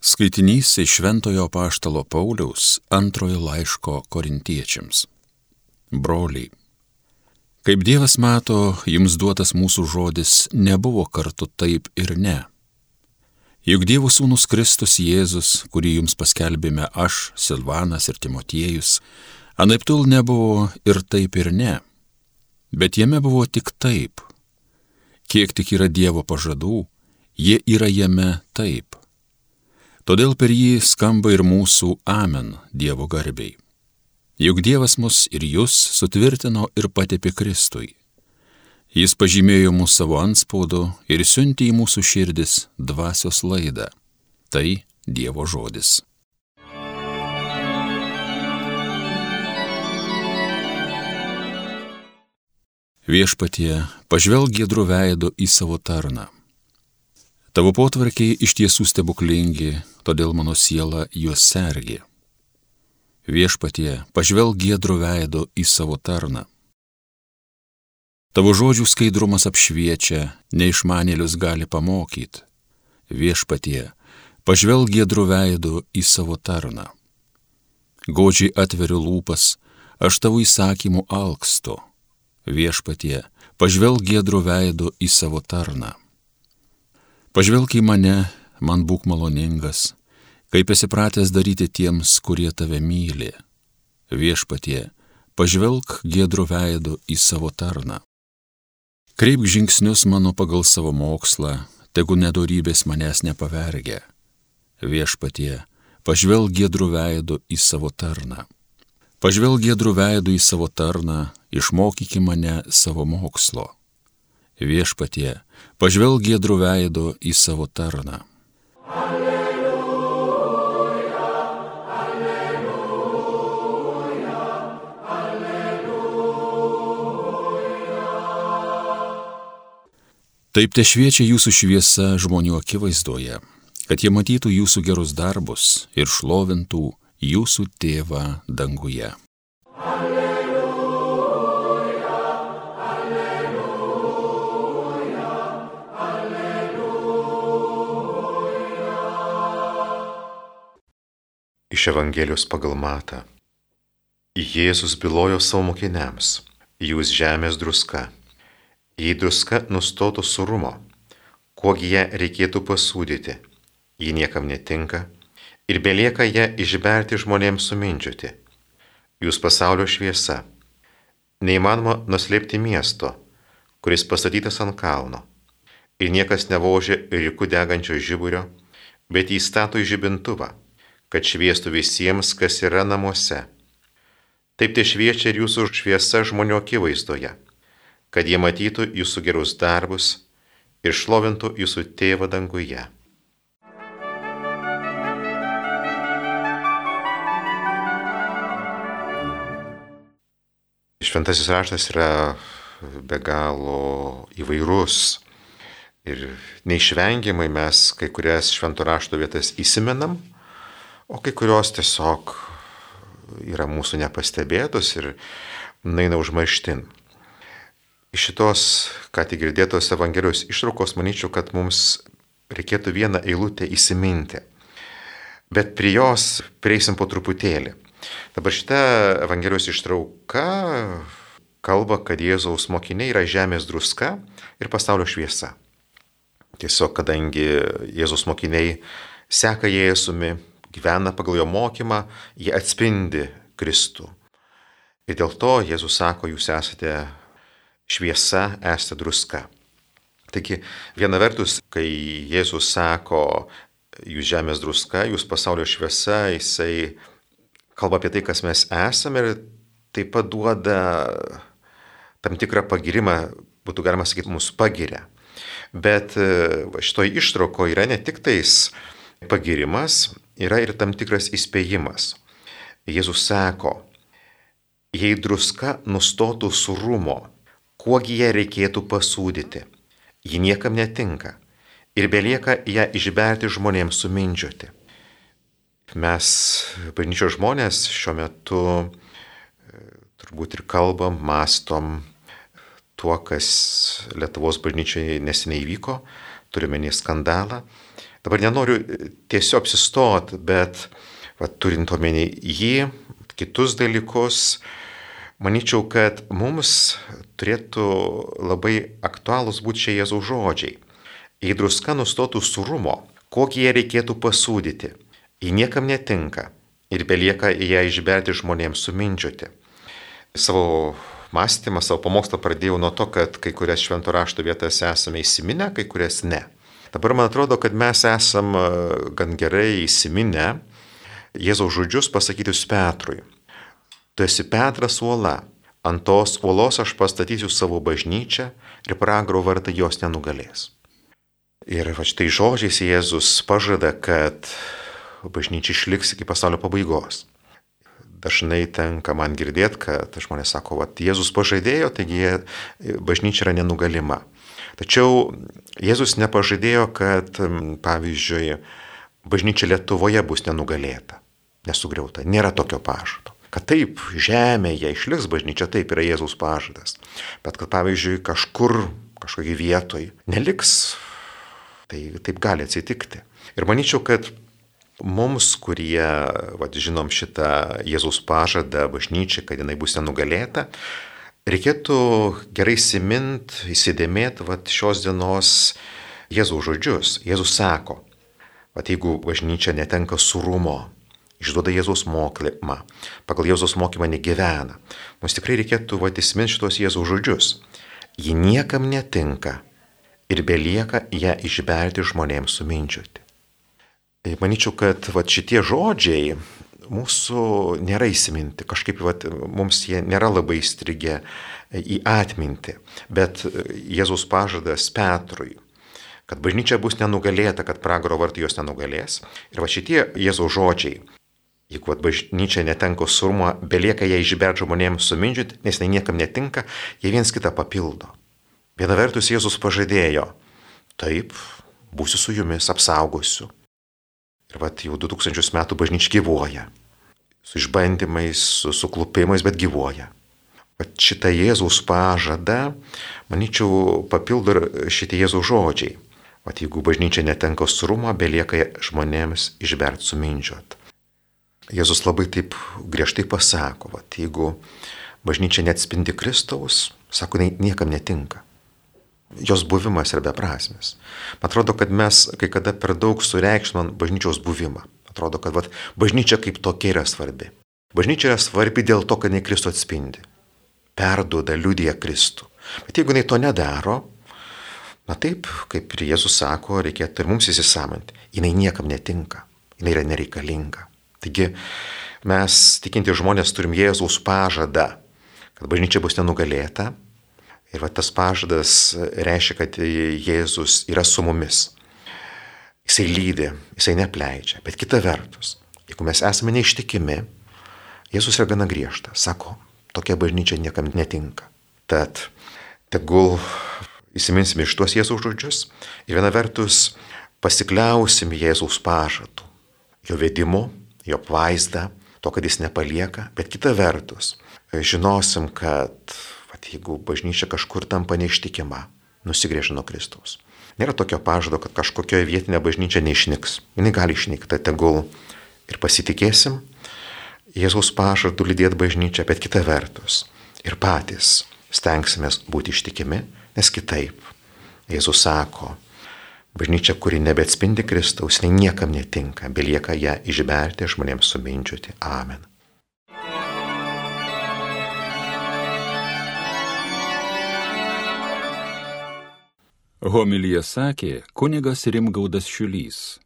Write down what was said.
Skaitinys iš Šventojo Paštalo Pauliaus antrojo laiško korintiečiams. Broliai, kaip Dievas mato, jums duotas mūsų žodis nebuvo kartu taip ir ne. Juk Dievo sūnus Kristus Jėzus, kurį jums paskelbėme aš, Silvanas ir Timotiejus, anaiptol nebuvo ir taip ir ne, bet jame buvo tik taip. Kiek tik yra Dievo pažadų, jie yra jame taip Todėl per jį skamba ir mūsų Amen Dievo garbiai. Juk Dievas mus ir jūs sutvirtino ir patepė Kristui. Jis pažymėjo mūsų savo anspaudu ir siuntė į mūsų širdis dvasios laidą. Tai Dievo žodis. Viešpatie, pažvelg gėdrų veido į savo tarną Tavo potvarkiai iš tiesų stebuklingi, todėl mano siela juos sergi. Viešpatie, pažvelg gėdro veido į savo tarną. Tavo žodžių skaidrumas apšviečia, neišmanėlius gali pamokyti. Viešpatie, pažvelg gėdro veido į savo tarną. Godžiai atveriu lūpas, aš tavo įsakymų alksto. Viešpatie, pažvelg gėdro veido į savo tarną. Pažvelk į mane, man būk maloningas, kaip esi pratęs daryti tiems, kurie tave myli. Viešpatie, pažvelk gėdrų veidų į savo tarną. Kreip žingsnius mano pagal savo mokslą, tegu nedorybės manęs nepavergia. Viešpatie, pažvelk gėdrų veidų į savo tarną. Pažvelk gėdrų veidų į savo tarną, išmokyki mane savo mokslo. Viešpatie, pažvelg gėdrų veido į savo tarną. Alleluja, Taip te šviečia jūsų šviesa žmonių akivaizdoje, kad jie matytų jūsų gerus darbus ir šlovintų jūsų tėvą danguje. Iš Evangelijos pagal Matą. Jėzus bylojo savo mokiniams, jūs žemės druska. Jei druska nustotų surumo, kuogi ją reikėtų pasūdyti, ji niekam netinka ir belieka ją išberti žmonėms sumindžiuti. Jūs pasaulio šviesa. Neįmanoma nuslėpti miesto, kuris pastatytas ant kalno. Ir niekas nevožė rikų degančio žiburio, bet įstato į žibintuvą kad šviestų visiems, kas yra namuose. Taip tai šviečia ir jūsų šviesa žmonių akivaizdoje, kad jie matytų jūsų gerus darbus ir šlovintų jūsų tėvą danguje. Šventasis raštas yra be galo įvairus ir neišvengiamai mes kai kurias švento rašto vietas įsimenam, o kai kurios tiesiog yra mūsų nepastebėtos ir naina užmarštin. Iš šitos, ką tik girdėtos Evangelijos ištraukos, manyčiau, kad mums reikėtų vieną eilutę įsiminti. Bet prie jos prieisim po truputėlį. Dabar šita Evangelijos ištrauka kalba, kad Jėzaus mokiniai yra žemės druska ir pasaulio šviesa. Tiesiog, kadangi Jėzaus mokiniai seka Jėzumi, gyvena pagal jo mokymą, jie atspindi Kristų. Ir dėl to Jėzus sako, jūs esate šviesa, esate druska. Taigi, viena vertus, kai Jėzus sako, jūs žemės druska, jūs pasaulio šviesa, jisai kalba apie tai, kas mes esame ir taip pat duoda tam tikrą pagirimą, būtų galima sakyti, mūsų pagiria. Bet šitoj ištrauko yra ne tik tais pagirimas, yra ir tam tikras įspėjimas. Jėzus sako, jei druska nustotų surumo, kuogi ją reikėtų pasūdyti, ji niekam netinka ir belieka ją išberti žmonėms sumindžioti. Mes, bažnyčios žmonės, šiuo metu e, turbūt ir kalbam, mastom tuo, kas Lietuvos bažnyčioje neseniai vyko, turime nei skandalą, Dabar nenoriu tiesiog apsistot, bet va, turint omeny jį, kitus dalykus, manyčiau, kad mums turėtų labai aktualūs būti šie Jėzaus žodžiai. Jei druska nustotų surumo, kokį ją reikėtų pasūdyti, ji niekam netinka ir belieka ją išberti žmonėms suminčioti. Savo mąstymą, savo pamokslą pradėjau nuo to, kad kai kurias švento rašto vietas esame įsiminę, kai kurias ne. Dabar man atrodo, kad mes esam e, gan gerai įsiminę Jėzaus žodžius pasakytus Petrui. Tu esi Petras uola, ant tos uolos aš pastatysiu savo bažnyčią ir pragaro vartai jos nenugalės. Ir va štai žodžiais Jėzus pažada, kad bažnyčia išliks iki pasaulio pabaigos. Dažnai tenka man girdėti, kad žmonės sako, kad Jėzus pažadėjo, taigi bažnyčia yra nenugalima. Tačiau Jėzus nepažadėjo, kad, pavyzdžiui, bažnyčia Lietuvoje bus nenugalėta, nesugriauta. Nėra tokio pažado. Kad taip, žemėje išliks bažnyčia, taip yra Jėzaus pažadas. Bet kad, pavyzdžiui, kažkur, kažkokiai vietoj neliks, tai taip gali atsitikti. Ir manyčiau, kad mums, kurie, vad, žinom šitą Jėzaus pažadą bažnyčiai, kad jinai bus nenugalėta, Reikėtų gerai įsimint, įsidėmėti vat, šios dienos Jėzaus žodžius. Jėzus sako, vat, jeigu bažnyčia netenka surumo, išduoda Jėzaus mokymą, pagal Jėzaus mokymą negyvena, mums tikrai reikėtų vat, įsiminti šitos Jėzaus žodžius. Ji niekam netinka ir belieka ją išberti žmonėms suminčiuoti. Manyčiau, kad vat, šitie žodžiai mūsų nėra įsiminti, kažkaip vat, mums jie nėra labai įstrigę į atmintį, bet Jėzus pažadas Petrui, kad bažnyčia bus nenugalėta, kad pragaro vartai jos nenugalės. Ir va šitie Jėzaus žodžiai, jeigu bažnyčia netenka surumo, belieka ją išberti žmonėms sumindžiuti, nes tai niekam netinka, jie viens kitą papildo. Viena vertus Jėzus pažadėjo, taip, būsiu su jumis, apsaugosiu. Ir vat jau 2000 metų bažnyčia gyvuoja su išbandymais, su suklupimais, bet gyvoja. Vat šitą Jėzaus pažadą, manyčiau, papildo ir šitie Jėzaus žodžiai. Vat jeigu bažnyčia netenka surumo, belieka žmonėms išbert sumindžiot. Jėzus labai taip griežtai pasako, vat jeigu bažnyčia neatspindi Kristaus, sako, niekam netinka. Jos buvimas yra beprasmis. Man atrodo, kad mes kai kada per daug sureikšminam bažnyčios buvimą. Atrodo, kad vat, bažnyčia kaip tokia yra svarbi. Bažnyčia yra svarbi dėl to, kad jinai Kristų atspindi. Perduoda, liudija Kristų. Bet jeigu jinai to nedaro, na taip, kaip ir Jėzus sako, reikėtų ir mums įsisamanti. Jinai niekam netinka. Jinai yra nereikalinga. Taigi mes, tikinti žmonės, turim Jėzaus pažadą, kad bažnyčia bus nenugalėta. Ir va tas pažadas reiškia, kad Jėzus yra su mumis. Jisai lydi, jisai nepleidžia. Bet kita vertus, jeigu mes esame neištikimi, Jėzus yra gana griežtas. Sako, tokia bažnyčia niekam netinka. Tad tegul įsiminsime iš tuos Jėzaus žodžius ir viena vertus pasikliausim Jėzaus pažadu, jo vedimu, jo apvaizdą, to, kad jis nepalieka, bet kita vertus žinosim, kad vat, jeigu bažnyčia kažkur tampa neištikima, nusigrėžia nuo Kristaus Nėra tokio pažado, kad kažkokioje vietinė bažnyčia neišnyks. Jis gali išnykti, tai tegul ir pasitikėsim Jėzaus pažadu lydėti bažnyčią, bet kita vertus ir patys stengsimės būti ištikimi, nes kitaip Jėzus sako, bažnyčia, kuri nebeatspindi Kristaus, nei niekam netinka, belieka ją išberti žmonėms suminčiuoti. Amen. Homilyje sakė kunigas Rimgaudas Šiulys.